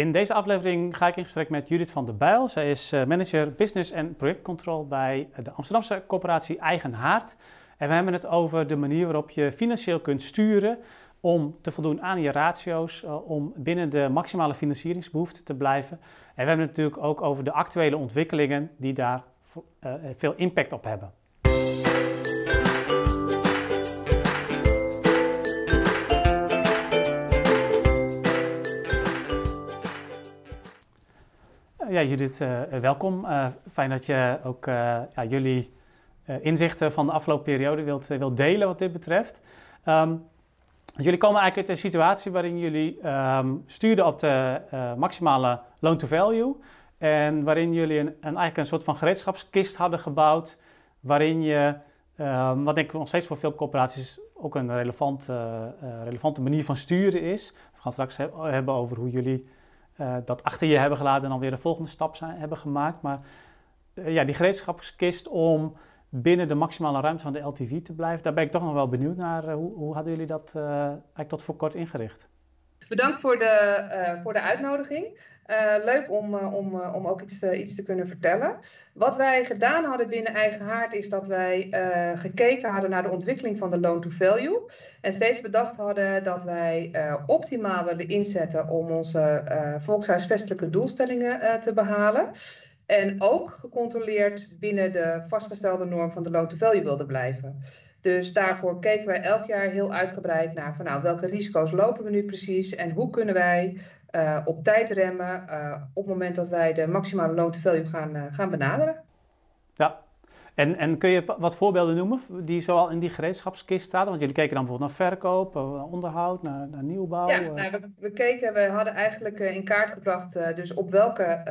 In deze aflevering ga ik in gesprek met Judith van der Bijl. Zij is eh, manager business en projectcontrol bij de Amsterdamse corporatie Eigen Haard. En we hebben het over de manier waarop je financieel kunt sturen om te voldoen aan je ratio's, uh, om binnen de maximale financieringsbehoefte te blijven. En we hebben het natuurlijk ook over de actuele ontwikkelingen die daar veel impact op hebben. Ja, Judith, uh, welkom. Uh, fijn dat je ook uh, ja, jullie inzichten van de afgelopen periode wilt, delen wat dit betreft. Um, jullie komen eigenlijk uit een situatie waarin jullie um, stuurden op de maximale loan to value. En waarin jullie een, een, eigenlijk een soort van gereedschapskist hadden gebouwd. Waarin je, um, wat denk ik nog steeds voor veel corporaties ook een relevant, relevante manier van sturen is. We gaan straks he hebben over hoe jullie uh, dat achter je hebben gelaten en dan weer de volgende stap zijn, hebben gemaakt. Maar uh, ja, die gereedschapskist om binnen de maximale ruimte van de LTV te blijven, daar ben ik toch nog wel benieuwd naar. Uh, hoe, hoe, hadden jullie dat eigenlijk tot voor kort ingericht? Bedankt voor de, voor de uitnodiging. Leuk om, om, om ook iets te, iets te kunnen vertellen. Wat wij gedaan hadden binnen Eigen Haard is dat wij gekeken hadden naar de ontwikkeling van de loan to value. En steeds bedacht hadden dat wij optimaal willen inzetten om onze volkshuisvestelijke doelstellingen te behalen. En ook gecontroleerd binnen de vastgestelde norm van de loan to value wilden blijven. Dus daarvoor keken wij elk jaar heel uitgebreid naar van nou, welke risico's lopen we nu precies en hoe kunnen wij uh, op tijd remmen uh, op het moment dat wij de maximale loan to value gaan, uh, gaan benaderen. Ja, en, en kun je wat voorbeelden noemen die zoal in die gereedschapskist staan? Want jullie keken dan bijvoorbeeld naar verkoop, onderhoud, naar, naar nieuwbouw. Ja, nou, we, we, keken, we hadden eigenlijk in kaart gebracht dus op welke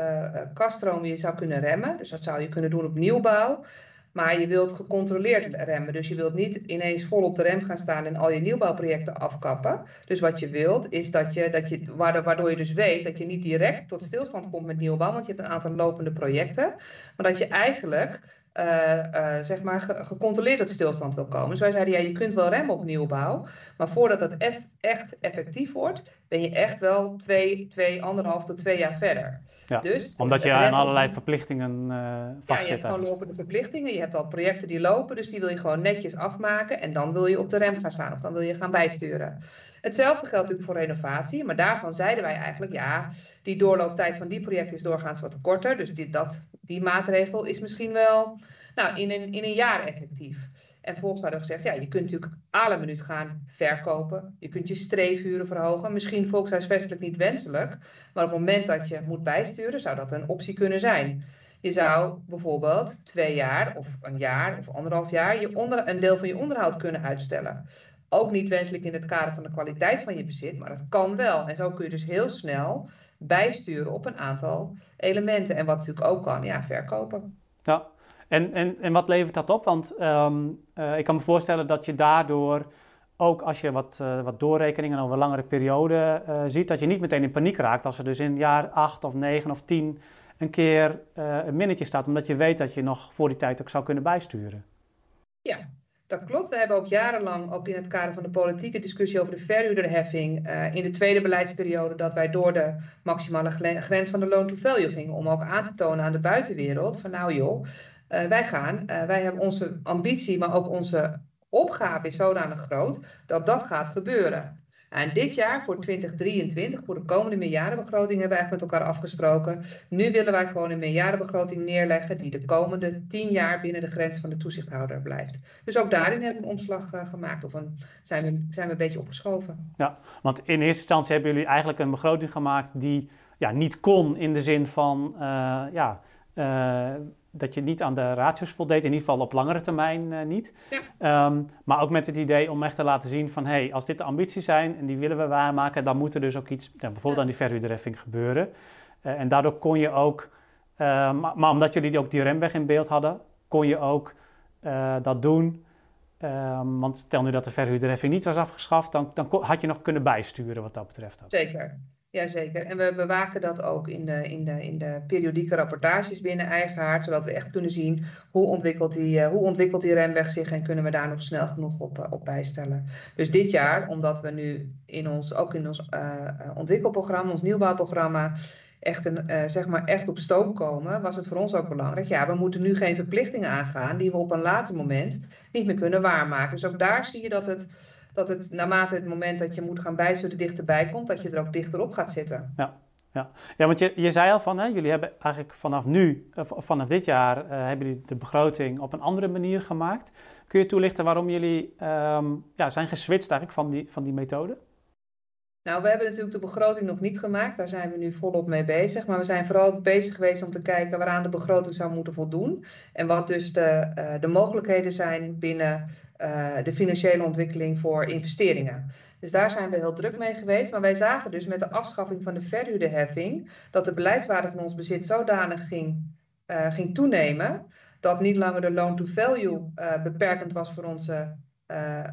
kaststroom je zou kunnen remmen. Dus dat zou je kunnen doen op nieuwbouw. Maar je wilt gecontroleerd remmen. Dus je wilt niet ineens vol op de rem gaan staan en al je nieuwbouwprojecten afkappen. Dus wat je wilt is dat je, dat je waardoor je dus weet dat je niet direct tot stilstand komt met nieuwbouw, want je hebt een aantal lopende projecten. Maar dat je eigenlijk uh, uh, zeg maar ge gecontroleerd tot stilstand wil komen. Dus wij zeiden, ja, je kunt wel remmen op nieuwbouw, maar voordat dat eff echt effectief wordt, ben je echt wel twee, twee anderhalf tot twee jaar verder. Ja, dus, omdat je aan allerlei verplichtingen uh, vastzit. Ja, je hebt gewoon lopende verplichtingen. Je hebt al projecten die lopen, dus die wil je gewoon netjes afmaken. En dan wil je op de rem gaan staan of dan wil je gaan bijsturen. Hetzelfde geldt natuurlijk voor renovatie. Maar daarvan zeiden wij eigenlijk, ja, die doorlooptijd van die projecten is doorgaans wat korter. Dus die, dat, die maatregel is misschien wel nou, in, een, in een jaar effectief. En vervolgens hadden we gezegd, ja, je kunt natuurlijk alle minuut gaan verkopen. Je kunt je streefhuren verhogen. Misschien volkshuisvestelijk niet wenselijk. Maar op het moment dat je moet bijsturen, zou dat een optie kunnen zijn. Je zou bijvoorbeeld twee jaar of een jaar of anderhalf jaar je onder, een deel van je onderhoud kunnen uitstellen. Ook niet wenselijk in het kader van de kwaliteit van je bezit, maar dat kan wel. En zo kun je dus heel snel bijsturen op een aantal elementen. En wat natuurlijk ook kan, ja, verkopen. Ja, en, en, en wat levert dat op? Want um, uh, ik kan me voorstellen dat je daardoor, ook als je wat, uh, wat doorrekeningen over langere periode uh, ziet, dat je niet meteen in paniek raakt als er dus in jaar 8 of 9 of 10 een keer een minnetje staat, omdat je weet dat je nog voor die tijd ook zou kunnen bijsturen. Ja, dat klopt. We hebben ook jarenlang, ook in het kader van de politieke discussie over de verhuurderheffing, uh, in de tweede beleidsperiode, dat wij door de maximale grens van de loan to value gingen. Om ook aan te tonen aan de buitenwereld van nou joh, uh, wij gaan, uh, wij hebben onze ambitie, maar ook onze opgave is zodanig groot dat dat gaat gebeuren. En dit jaar, voor 2023, voor de komende meerjarenbegroting, hebben we eigenlijk met elkaar afgesproken. Nu willen wij gewoon een meerjarenbegroting neerleggen die de komende tien jaar binnen de grens van de toezichthouder blijft. Dus ook daarin hebben we een omslag uh, gemaakt of een, zijn, we, zijn we een beetje opgeschoven. Ja, want in eerste instantie hebben jullie eigenlijk een begroting gemaakt die ja, niet kon in de zin van, uh, ja, uh, dat je niet aan de ratios voldeed, in ieder geval op langere termijn uh, niet. Ja. Um, maar ook met het idee om echt te laten zien van, hé, hey, als dit de ambities zijn en die willen we waarmaken, dan moet er dus ook iets, ja, bijvoorbeeld ja. aan die verhuurderheffing gebeuren. Uh, en daardoor kon je ook, uh, maar, maar, omdat jullie ook die remweg in beeld hadden, kon je ook dat doen. Um, want stel nu dat de verhuurderheffing niet was afgeschaft, dan, dan had je nog kunnen bijsturen wat dat betreft. Ook. Zeker. Jazeker, en we bewaken dat ook in de, in de, in de periodieke rapportages binnen Eigenhaard, zodat we echt kunnen zien hoe ontwikkelt die, hoe ontwikkelt die remweg zich en kunnen we daar nog snel genoeg op, op bijstellen. Dus dit jaar, omdat we nu in ons, ook in ons ontwikkelprogramma, ons nieuwbouwprogramma, echt, een, zeg maar echt op stoom komen, was het voor ons ook belangrijk. Ja, we moeten nu geen verplichtingen aangaan die we op een later moment niet meer kunnen waarmaken. Dus ook daar zie je dat het, dat het naarmate het moment dat je moet gaan bijsturen dichterbij komt, dat je er ook dichterop gaat zitten. Ja. Ja, ja want je, je zei al van, hè, jullie hebben eigenlijk vanaf nu, vanaf dit jaar, uh, hebben jullie de begroting op een andere manier gemaakt. Kun je toelichten waarom jullie um, ja, zijn geswitcht eigenlijk van die, van die methode? Nou, we hebben natuurlijk de begroting nog niet gemaakt. Daar zijn we nu volop mee bezig. Maar we zijn vooral bezig geweest om te kijken waaraan de begroting zou moeten voldoen. En wat dus de, uh, de mogelijkheden zijn binnen uh, de financiële ontwikkeling voor investeringen. Dus daar zijn we heel druk mee geweest. Maar wij zagen dus met de afschaffing van de verhuurderheffing dat de beleidswaarde van ons bezit zodanig ging, uh, ging toenemen. Dat niet langer de loan-to-value beperkend was voor onze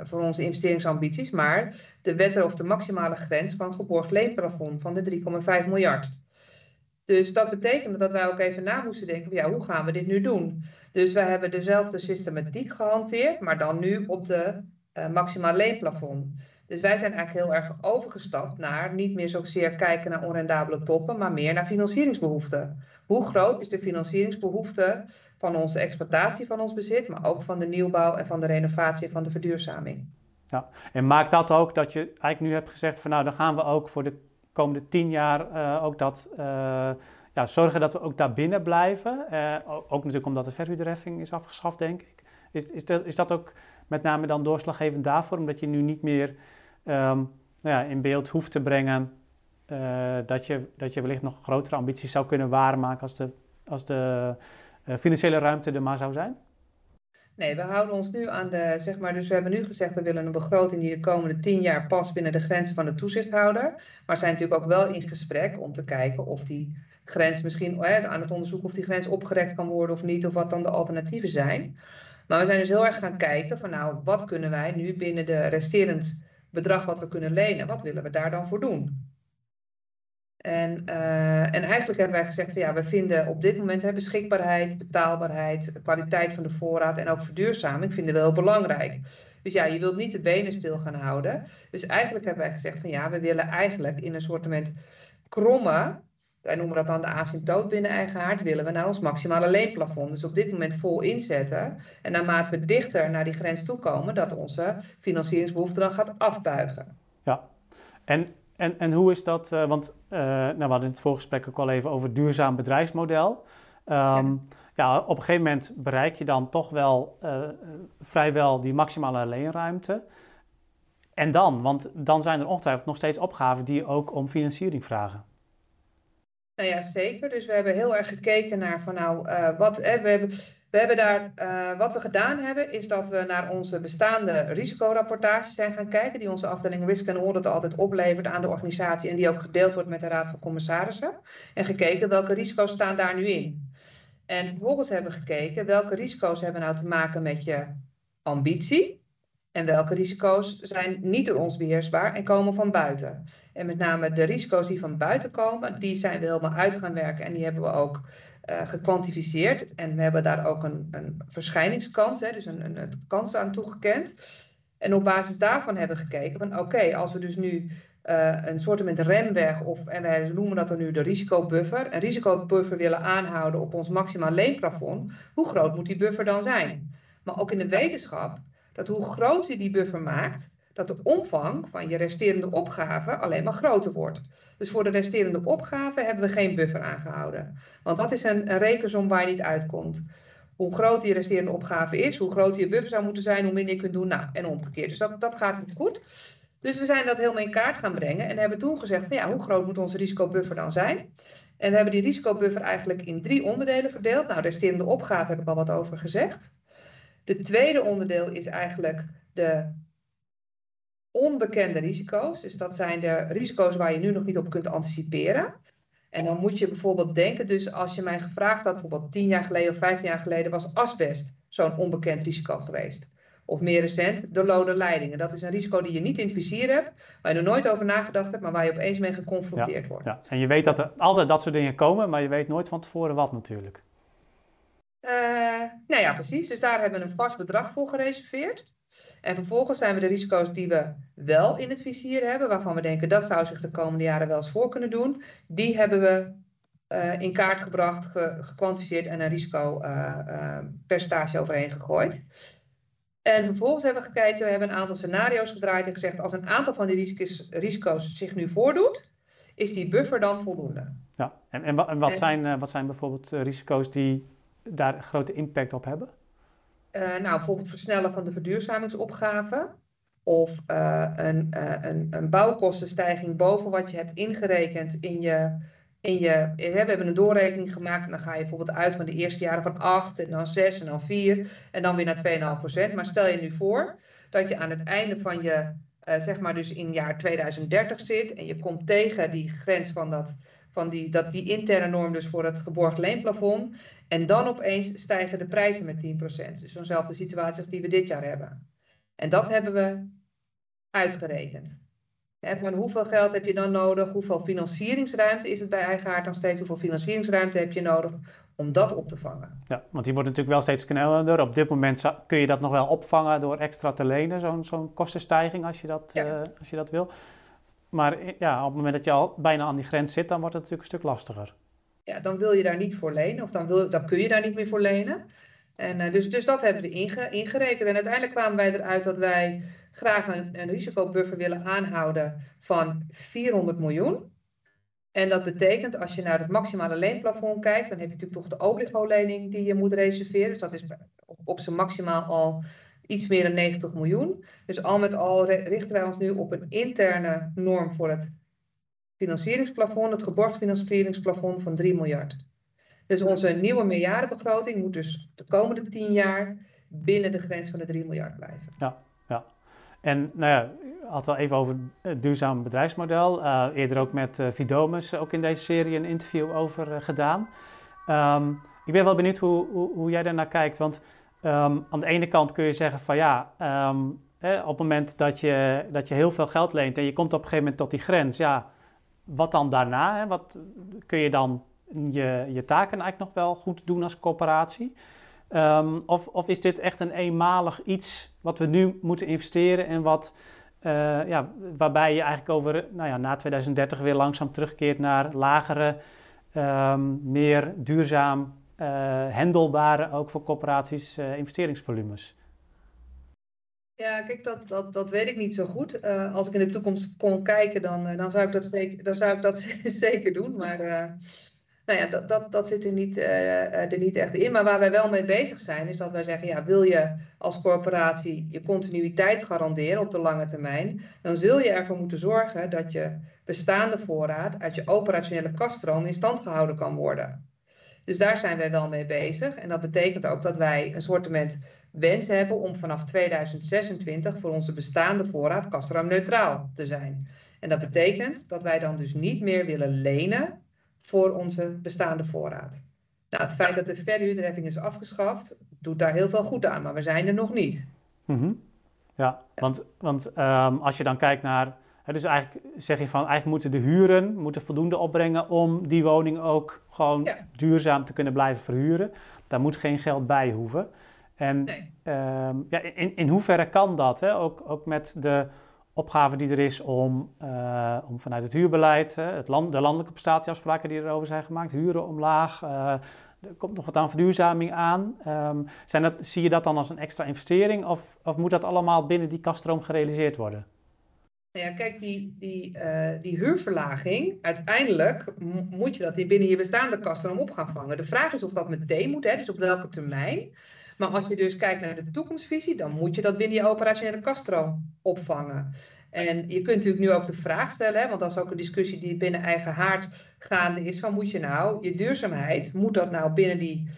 voor onze investeringsambities, maar de wet of de maximale grens van geborgd leenplafond van de 3,5 miljard. Dus dat betekende dat wij ook even na moesten denken, ja, hoe gaan we dit nu doen? Dus wij hebben dezelfde systematiek gehanteerd, maar dan nu op de uh, maximaal leenplafond. Dus wij zijn eigenlijk heel erg overgestapt naar niet meer zozeer kijken naar onrendabele toppen, maar meer naar financieringsbehoeften. Hoe groot is de financieringsbehoefte van onze exploitatie van ons bezit, maar ook van de nieuwbouw en van de renovatie en van de verduurzaming. Ja, en maakt dat ook dat je eigenlijk nu hebt gezegd van nou dan gaan we ook voor de komende tien jaar uh, ook dat, uh, ja, zorgen dat we ook daar binnen blijven. Uh, ook natuurlijk omdat de verhuurderheffing is afgeschaft, denk ik. Is, is, dat, is dat ook met name dan doorslaggevend daarvoor, omdat je nu niet meer um, nou ja, in beeld hoeft te brengen dat, je, dat je wellicht nog grotere ambities zou kunnen waarmaken als de, als de eh, financiële ruimte er maar zou zijn? Nee, we houden ons nu aan de, zeg maar, dus we hebben nu gezegd we willen een begroting die de komende tien jaar past binnen de grenzen van de toezichthouder. Maar zijn natuurlijk ook wel in gesprek om te kijken of die grens misschien, hè, aan het onderzoeken of die grens opgerekt kan worden of niet, of wat dan de alternatieven zijn. Maar we zijn dus heel erg gaan kijken van nou, wat kunnen wij nu binnen de resterend bedrag wat we kunnen lenen, wat willen we daar dan voor doen? En, uh, en eigenlijk hebben wij gezegd, van, ja, we vinden op dit moment hè, beschikbaarheid, betaalbaarheid, kwaliteit van de voorraad en ook verduurzaming vinden we heel belangrijk. Dus ja, je wilt niet de benen stil gaan houden. Dus eigenlijk hebben wij gezegd van ja, we willen eigenlijk in een soort moment kromme, wij noemen dat dan de asymptoot binnen eigen haard, willen we naar ons maximale leenplafond. Dus op dit moment vol inzetten. En naarmate we dichter naar die grens toe komen, dat onze financieringsbehoefte dan gaat afbuigen. Ja, en en, en hoe is dat? Uh, want uh, nou, we hadden in het voorgesprek ook al even over duurzaam bedrijfsmodel. Um, ja. ja. op een gegeven moment bereik je dan toch wel uh, vrijwel die maximale leenruimte. En dan? Want dan zijn er ongetwijfeld nog steeds opgaven die ook om financiering vragen. Nou ja, zeker. Dus we hebben heel erg gekeken naar van nou, wat, we hebben we hebben daar, uh, wat we gedaan hebben, is dat we naar onze bestaande risicorapportages zijn gaan kijken, die onze afdeling Risk and Audit altijd oplevert aan de organisatie en die ook gedeeld wordt met de Raad van Commissarissen. En gekeken welke risico's staan daar nu in. En vervolgens hebben we gekeken welke risico's hebben nou te maken met je ambitie. En welke risico's zijn niet door ons beheersbaar en komen van buiten. En met name de risico's die van buiten komen, die zijn we helemaal uit gaan werken. En die hebben we ook uh, gekwantificeerd. En we hebben daar ook een, een verschijningskans, hè, dus een, een, kans aan toegekend. En op basis daarvan hebben we gekeken van oké, als we dus nu uh, een soort remweg, of, en wij noemen dat dan nu de risicobuffer, een risicobuffer willen aanhouden op ons maximaal leenplafond, hoe groot moet die buffer dan zijn? Maar ook in de wetenschap, dat hoe groter je die buffer maakt, dat de omvang van je resterende opgave alleen maar groter wordt. Dus voor de resterende opgave hebben we geen buffer aangehouden. Want dat is een, rekensom waar je niet uitkomt. Hoe groot die resterende opgave is, hoe groot je buffer zou moeten zijn, hoe minder je kunt doen. Nou, en omgekeerd. Dus dat, dat gaat niet goed. Dus we zijn dat helemaal in kaart gaan brengen en hebben toen gezegd: van, ja, hoe groot moet onze risicobuffer dan zijn? En we hebben die risicobuffer eigenlijk in drie onderdelen verdeeld. Nou, de resterende opgave heb ik al wat over gezegd. De tweede onderdeel is eigenlijk de onbekende risico's. Dus dat zijn de risico's waar je nu nog niet op kunt anticiperen. En dan moet je bijvoorbeeld denken, dus als je mij gevraagd had, bijvoorbeeld 10 jaar geleden of 15 jaar geleden, was asbest zo'n onbekend risico geweest. Of meer recent, de lode leidingen. Dat is een risico die je niet in het vizier hebt, waar je er nooit over nagedacht hebt, maar waar je opeens mee geconfronteerd wordt. Ja. En je weet dat er altijd dat soort dingen komen, maar je weet nooit van tevoren wat natuurlijk. Uh, nou ja, precies. Dus daar hebben we een vast bedrag voor gereserveerd. En vervolgens zijn we de risico's die we wel in het vizier hebben, waarvan we denken dat zou zich de komende jaren wel eens voor kunnen doen, die hebben we uh, in kaart gebracht, ge, gekwantificeerd en een risicopercentage uh, uh, overheen gegooid. En vervolgens hebben we gekeken, we hebben een aantal scenario's gedraaid en gezegd, als een aantal van die risico's, risico's zich nu voordoet, is die buffer dan voldoende. Ja, en, en, en wat, zijn, eh, wat zijn bijvoorbeeld eh, risico's die daar grote impact op hebben? Uh, nou, bijvoorbeeld versnellen van de verduurzamingsopgave. Of een, uh, een, een bouwkostenstijging boven wat je hebt ingerekend in je in je, we hebben een doorrekening gemaakt en dan ga je bijvoorbeeld uit van de eerste jaren van 8 en dan 6 en dan 4 en dan weer naar 2,5%. Maar stel je nu voor dat je aan het einde van je, zeg maar dus in jaar 2030 zit en je komt tegen die grens van dat, van die, dat die interne norm dus voor het geborgd leenplafond en dan opeens stijgen de prijzen met 10%. Dus zo'nzelfde situatie als die we dit jaar hebben. En dat hebben we uitgerekend. Van hoeveel geld heb je dan nodig? Hoeveel financieringsruimte is het bij Eigenaard dan steeds? Hoeveel financieringsruimte heb je nodig om dat op te vangen? Ja, want die wordt natuurlijk wel steeds knellender. Op dit moment kun je dat nog wel opvangen door extra te lenen, zo'n zo'n kostenstijging als je, dat, ja. uh, als je dat wil. Maar ja, op het moment dat je al bijna aan die grens zit, dan wordt het natuurlijk een stuk lastiger. Ja, dan wil je daar niet voor lenen of dan, wil, kun je daar niet meer voor lenen. En, uh, dus, dus dat hebben we inge, ingerekend. En uiteindelijk kwamen wij eruit dat wij graag een, een risicobuffer willen aanhouden van 400 miljoen. En dat betekent, als je naar het maximale leenplafond kijkt, dan heb je natuurlijk toch de obligo-lening die je moet reserveren. Dus dat is op zijn maximaal al iets meer dan 90 miljoen. Dus al met al richten wij ons nu op een interne norm voor het financieringsplafond, het geborgd financieringsplafond van 3 miljard. Dus onze nieuwe meerjarenbegroting moet dus de komende 10 jaar binnen de grens van de 3 miljard blijven. Ja, ja. En nou ja, had wel even over het duurzaam bedrijfsmodel. Uh, eerder ook met uh, Vidomus ook in deze serie een interview over uh, gedaan. Um, ik ben wel benieuwd hoe, hoe, hoe jij daarnaar kijkt. Want um, aan de ene kant kun je zeggen van ja, hè, op het moment dat je, dat je heel veel geld leent en je komt op een gegeven moment tot die grens, ja, wat dan daarna? Hè? Wat, kun je dan je, je taken eigenlijk nog wel goed doen als corporatie? Um, of, of, is dit echt een eenmalig iets wat we nu moeten investeren en wat, uh, ja, waarbij je eigenlijk over nou ja, na 2030 weer langzaam terugkeert naar lagere, meer duurzaam handelbare, ook voor corporaties, uh, investeringsvolumes? Ja, kijk, dat, dat, dat weet ik niet zo goed. als ik in de toekomst kon kijken, dan, dan, zou, ik dat zeker, dan zou ik dat zeker doen. Maar nou ja, dat, dat, dat zit er niet, er niet echt in. Maar waar wij wel mee bezig zijn, is dat wij zeggen: ja, wil je als corporatie je continuïteit garanderen op de lange termijn, dan zul je ervoor moeten zorgen dat je bestaande voorraad uit je operationele kaststroom in stand gehouden kan worden. Dus daar zijn wij wel mee bezig. En dat betekent ook dat wij een soort wens hebben om vanaf 2026 voor onze bestaande voorraad kaststroomneutraal te zijn. En dat betekent dat wij dan dus niet meer willen lenen voor onze bestaande voorraad. Nou, het feit dat de verhuurderheffing is afgeschaft, doet daar heel veel goed aan, maar we zijn er nog niet. Mm -hmm. Ja, want, want um, als je dan kijkt naar, dus eigenlijk zeg je van, eigenlijk moeten de huren moeten voldoende opbrengen om die woning ook gewoon ja. duurzaam te kunnen blijven verhuren. Daar moet geen geld bij hoeven. En nee. um, ja, in, in hoeverre kan dat? Hè? Ook, ook met de opgave die er is om, uh, om vanuit het huurbeleid, uh, het land, de landelijke prestatieafspraken die erover zijn gemaakt, huren omlaag, uh, er komt nog wat aan verduurzaming aan. Um, zijn dat, zie je dat dan als een extra investering of, of moet dat allemaal binnen die kaststroom gerealiseerd worden? Nou ja, kijk, die, die, die huurverlaging, uiteindelijk moet je dat binnen je bestaande kaststroom op gaan vangen. De vraag is of dat meteen moet, hè, dus op welke termijn. Maar als je dus kijkt naar de toekomstvisie, dan moet je dat binnen je operationele kaststroom opvangen. En je kunt natuurlijk nu ook de vraag stellen, hè, want dat is ook een discussie die binnen eigen haard gaande is, van moet je nou, je duurzaamheid, moet dat nou binnen die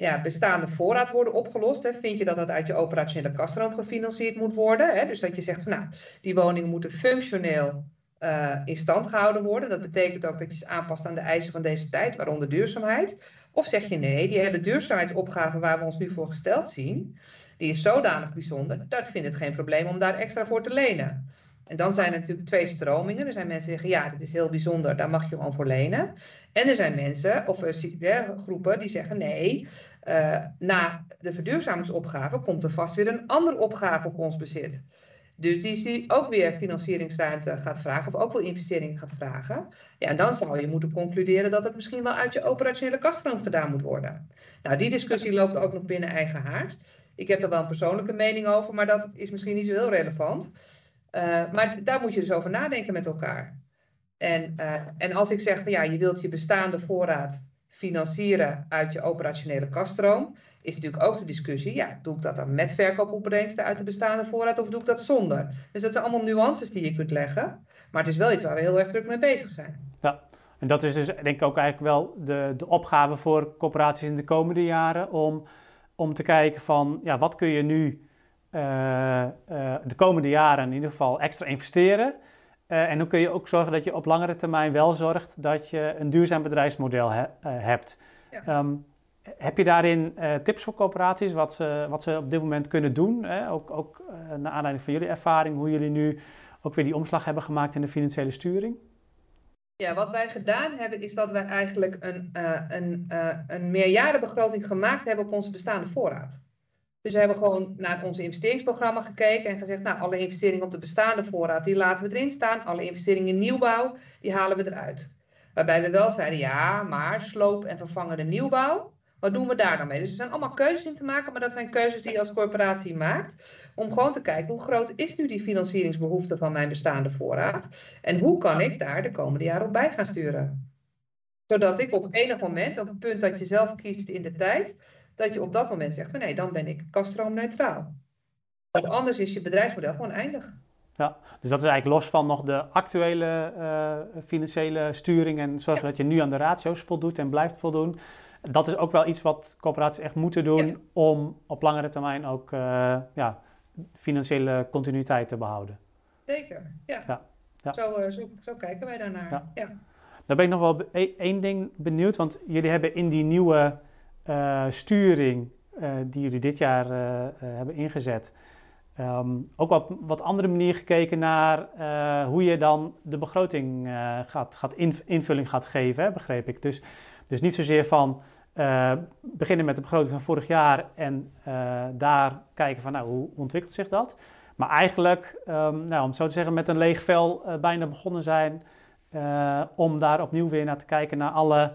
ja, bestaande voorraad worden opgelost? Hè? Vind je dat dat uit je operationele kaststroom gefinancierd moet worden? Hè? Dus dat je zegt, nou, die woningen moeten functioneel uh, in stand gehouden worden. Dat betekent ook dat je ze aanpast aan de eisen van deze tijd, waaronder duurzaamheid. Of zeg je nee, die hele duurzaamheidsopgave waar we ons nu voor gesteld zien, die is zodanig bijzonder, dat vindt het geen probleem om daar extra voor te lenen. En dan zijn er natuurlijk twee stromingen. Er zijn mensen die zeggen, ja, dit is heel bijzonder, daar mag je gewoon voor lenen. En er zijn mensen, of uh, groepen, die zeggen, nee, uh, na de verduurzamingsopgave komt er vast weer een andere opgave op ons bezit. Dus die, ook weer financieringsruimte gaat vragen, of ook wel investeringen gaat vragen. Ja, en dan zou je moeten concluderen dat het misschien wel uit je operationele kaststroom gedaan moet worden. Nou, die discussie loopt ook nog binnen eigen haard. Ik heb er wel een persoonlijke mening over, maar dat is misschien niet zo heel relevant. Uh, maar daar moet je dus over nadenken met elkaar. En, uh, en als ik zeg ja, je wilt je bestaande voorraad financieren uit je operationele kaststroom, is natuurlijk ook de discussie, ja, doe ik dat dan met verkoopopbrengsten uit de bestaande voorraad of doe ik dat zonder? Dus dat zijn allemaal nuances die je kunt leggen, maar het is wel iets waar we heel erg druk mee bezig zijn. Ja, en dat is dus denk ik ook eigenlijk wel de, de opgave voor corporaties in de komende jaren om, om te kijken van, ja, wat kun je nu uh, uh, de komende jaren in ieder geval extra investeren? Uh, en hoe kun je ook zorgen dat je op langere termijn wel zorgt dat je een duurzaam bedrijfsmodel he hebt. Ja. Um, heb je daarin uh, tips voor coöperaties, wat ze, wat ze op dit moment kunnen doen? Hè? Ook, ook uh, naar aanleiding van jullie ervaring, hoe jullie nu ook weer die omslag hebben gemaakt in de financiële sturing? Ja, wat wij gedaan hebben, is dat wij eigenlijk een, uh, een, een meerjarenbegroting gemaakt hebben op onze bestaande voorraad. Dus we hebben gewoon naar ons investeringsprogramma gekeken en gezegd, nou, alle investeringen op de bestaande voorraad, die laten we erin staan. Alle investeringen in nieuwbouw, die halen we eruit. Waarbij we wel zeiden, ja, maar sloop en vervangende nieuwbouw, wat doen we daar dan mee? Dus er zijn allemaal keuzes in te maken, maar dat zijn keuzes die je als corporatie maakt. Om gewoon te kijken hoe groot is nu die financieringsbehoefte van mijn bestaande voorraad. En hoe kan ik daar de komende jaren op bij gaan sturen. Zodat ik op enig moment, op het punt dat je zelf kiest in de tijd, dat je op dat moment zegt: nee, dan ben ik kaststroomneutraal. Want anders is je bedrijfsmodel gewoon eindig. Ja, dus dat is eigenlijk los van nog de actuele uh, financiële sturing en zorgen ja. dat je nu aan de ratio's voldoet en blijft voldoen dat is ook wel iets wat corporaties echt moeten doen om op langere termijn ook uh, ja, financiële continuïteit te behouden. Zeker, ja. ja. ja. Zo, uh, zo, zo, kijken wij daarnaar. Ja. ja. Daar ben ik nog wel e-, één ding benieuwd, want jullie hebben in die nieuwe uh, sturing die jullie dit jaar hebben ingezet, um, ook op wat andere manier gekeken naar hoe je dan de begroting gaat, gaat invulling gaat geven, hè, begreep ik. Dus dus niet zozeer van beginnen met de begroting van vorig jaar en daar kijken van nou, hoe ontwikkelt zich dat. Maar eigenlijk, um, nou, om zo te zeggen, met een leeg vel bijna begonnen zijn om daar opnieuw weer naar te kijken naar alle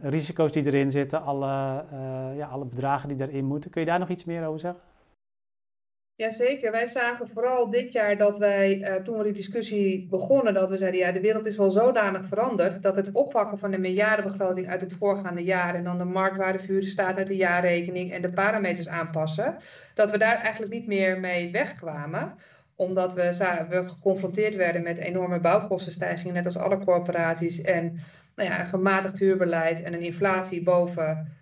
risico's die erin zitten, alle, ja, alle bedragen die erin moeten. Kun je daar nog iets meer over zeggen? Jazeker, wij zagen vooral dit jaar dat wij, uh, toen we die discussie begonnen, dat we zeiden, ja, de wereld is wel zodanig veranderd, dat het oppakken van de miljardenbegroting uit het voorgaande jaar en dan de marktwaardevuur staat uit de jaarrekening en de parameters aanpassen, dat we daar eigenlijk niet meer mee wegkwamen omdat we, we geconfronteerd werden met enorme bouwkostenstijgingen, net als alle corporaties, en nou ja, een gematigd huurbeleid en een inflatie boven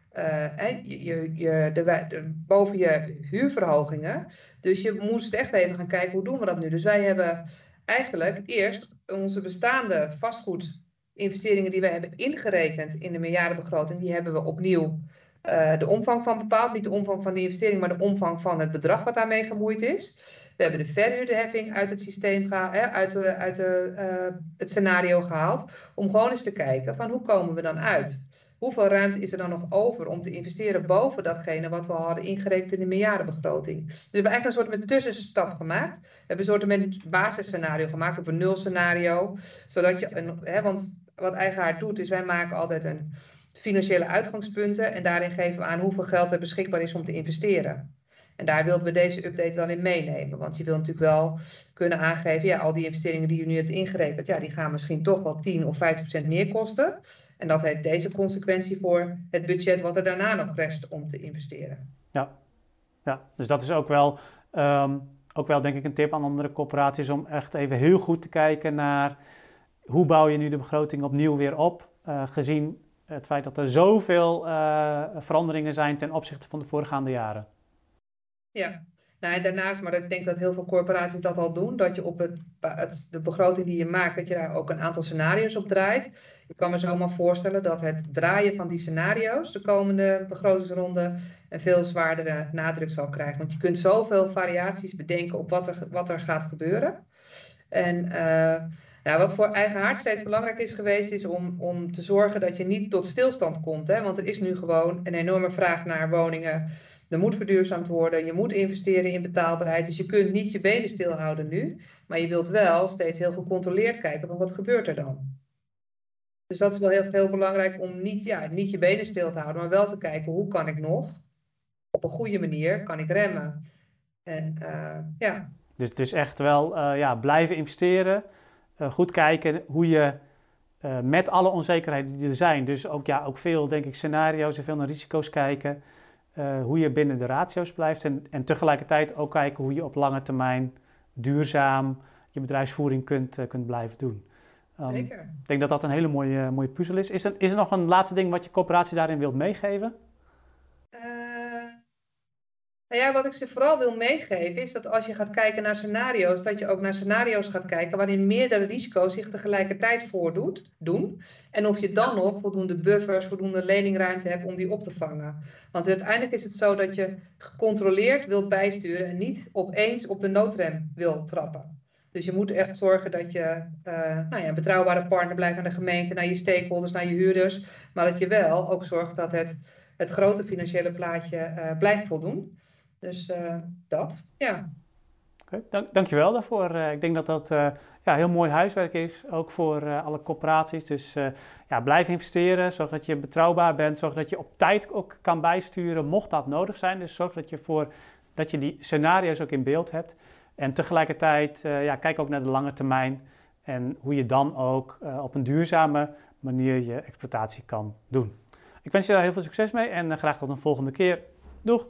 je, je, je, de, boven je huurverhogingen. Dus je moest echt even gaan kijken hoe doen we dat nu. Dus wij hebben eigenlijk eerst onze bestaande vastgoedinvesteringen die wij hebben ingerekend in de miljardenbegroting, die hebben we opnieuw uh, de omvang van bepaald. Niet de omvang van de investering, maar de omvang van het bedrag wat daarmee gemoeid is. We hebben de verhuurderheffing uit het systeem gehaald, uit, de, uit de, uh, het scenario gehaald. Om gewoon eens te kijken van hoe komen we dan uit hoeveel ruimte is er dan nog over om te investeren boven datgene wat we hadden ingerekend in de miljardenbegroting. Dus we hebben eigenlijk een soort met tussenstap gemaakt. We hebben een soort met basisscenario gemaakt of een nulscenario. Zodat je, hè, want wat Eigenaar doet is wij maken altijd een financiële uitgangspunten en daarin geven we aan hoeveel geld er beschikbaar is om te investeren. En daar wilden we deze update wel in meenemen. Want je wil natuurlijk wel kunnen aangeven, ja, al die investeringen die je nu hebt ingerekend, ja, die gaan misschien toch wel 10 of 15% meer kosten. En dat heeft deze consequentie voor het budget wat er daarna nog rest om te investeren. Ja, ja dus dat is ook wel, um, ook wel denk ik een tip aan andere corporaties om echt even heel goed te kijken naar hoe bouw je nu de begroting opnieuw weer op, uh, gezien het feit dat er zoveel uh, veranderingen zijn ten opzichte van de voorgaande jaren. Ja, Nou, daarnaast, maar ik denk dat heel veel corporaties dat al doen, dat je op het, de begroting die je maakt, dat je daar ook een aantal scenario's op draait. Ik kan me zomaar voorstellen dat het draaien van die scenario's de komende begrotingsronde een veel zwaardere nadruk zal krijgen. Want je kunt zoveel variaties bedenken op wat er, wat er gaat gebeuren. En uh, wat voor eigen hart steeds belangrijk is geweest, is om, om te zorgen dat je niet tot stilstand komt. Hè? Want er is nu gewoon een enorme vraag naar woningen. Er moet verduurzaamd worden, je moet investeren in betaalbaarheid. Dus je kunt niet je benen stilhouden nu. Maar je wilt wel steeds heel gecontroleerd kijken van wat gebeurt er dan. Dus dat is wel heel, heel belangrijk om niet, ja, niet je benen stil te houden, maar wel te kijken hoe kan ik nog op een goede manier kan ik remmen. En uh, ja. Dus, dus echt wel uh, ja, blijven investeren, uh, goed kijken hoe je met alle onzekerheden die er zijn, dus ook, ja, ook veel denk ik scenario's en veel naar risico's kijken, hoe je binnen de ratio's blijft en, en tegelijkertijd ook kijken hoe je op lange termijn duurzaam je bedrijfsvoering kunt, kunt blijven doen. Um, Zeker. Ik denk dat dat een hele mooie, mooie puzzel is. Is er, is er nog een laatste ding wat je coöperatie daarin wilt meegeven? Nou ja, wat ik ze vooral wil meegeven is dat als je gaat kijken naar scenario's, dat je ook naar scenario's gaat kijken waarin meerdere risico's zich tegelijkertijd voordoet, doen. En of je dan nog voldoende buffers, voldoende leningruimte hebt om die op te vangen. Want uiteindelijk is het zo dat je gecontroleerd wilt bijsturen en niet opeens op de noodrem wil trappen. Dus je moet echt zorgen dat je uh, nou ja, een betrouwbare partner blijft aan de gemeente, naar je stakeholders, naar je huurders. Maar dat je wel ook zorgt dat het, het grote financiële plaatje uh, blijft voldoen. Dus uh, dat, ja. Okay, dank, dankjewel daarvoor. Uh, ik denk dat dat uh, ja, heel mooi huiswerk is, ook voor alle corporaties. Dus ja, blijf investeren, zorg dat je betrouwbaar bent, zorg dat je op tijd ook kan bijsturen, mocht dat nodig zijn. Dus zorg dat je, voor, dat je die scenario's ook in beeld hebt. En tegelijkertijd, ja, kijk ook naar de lange termijn en hoe je dan ook op een duurzame manier je exploitatie kan doen. Ik wens je daar heel veel succes mee en graag tot een volgende keer. Doeg!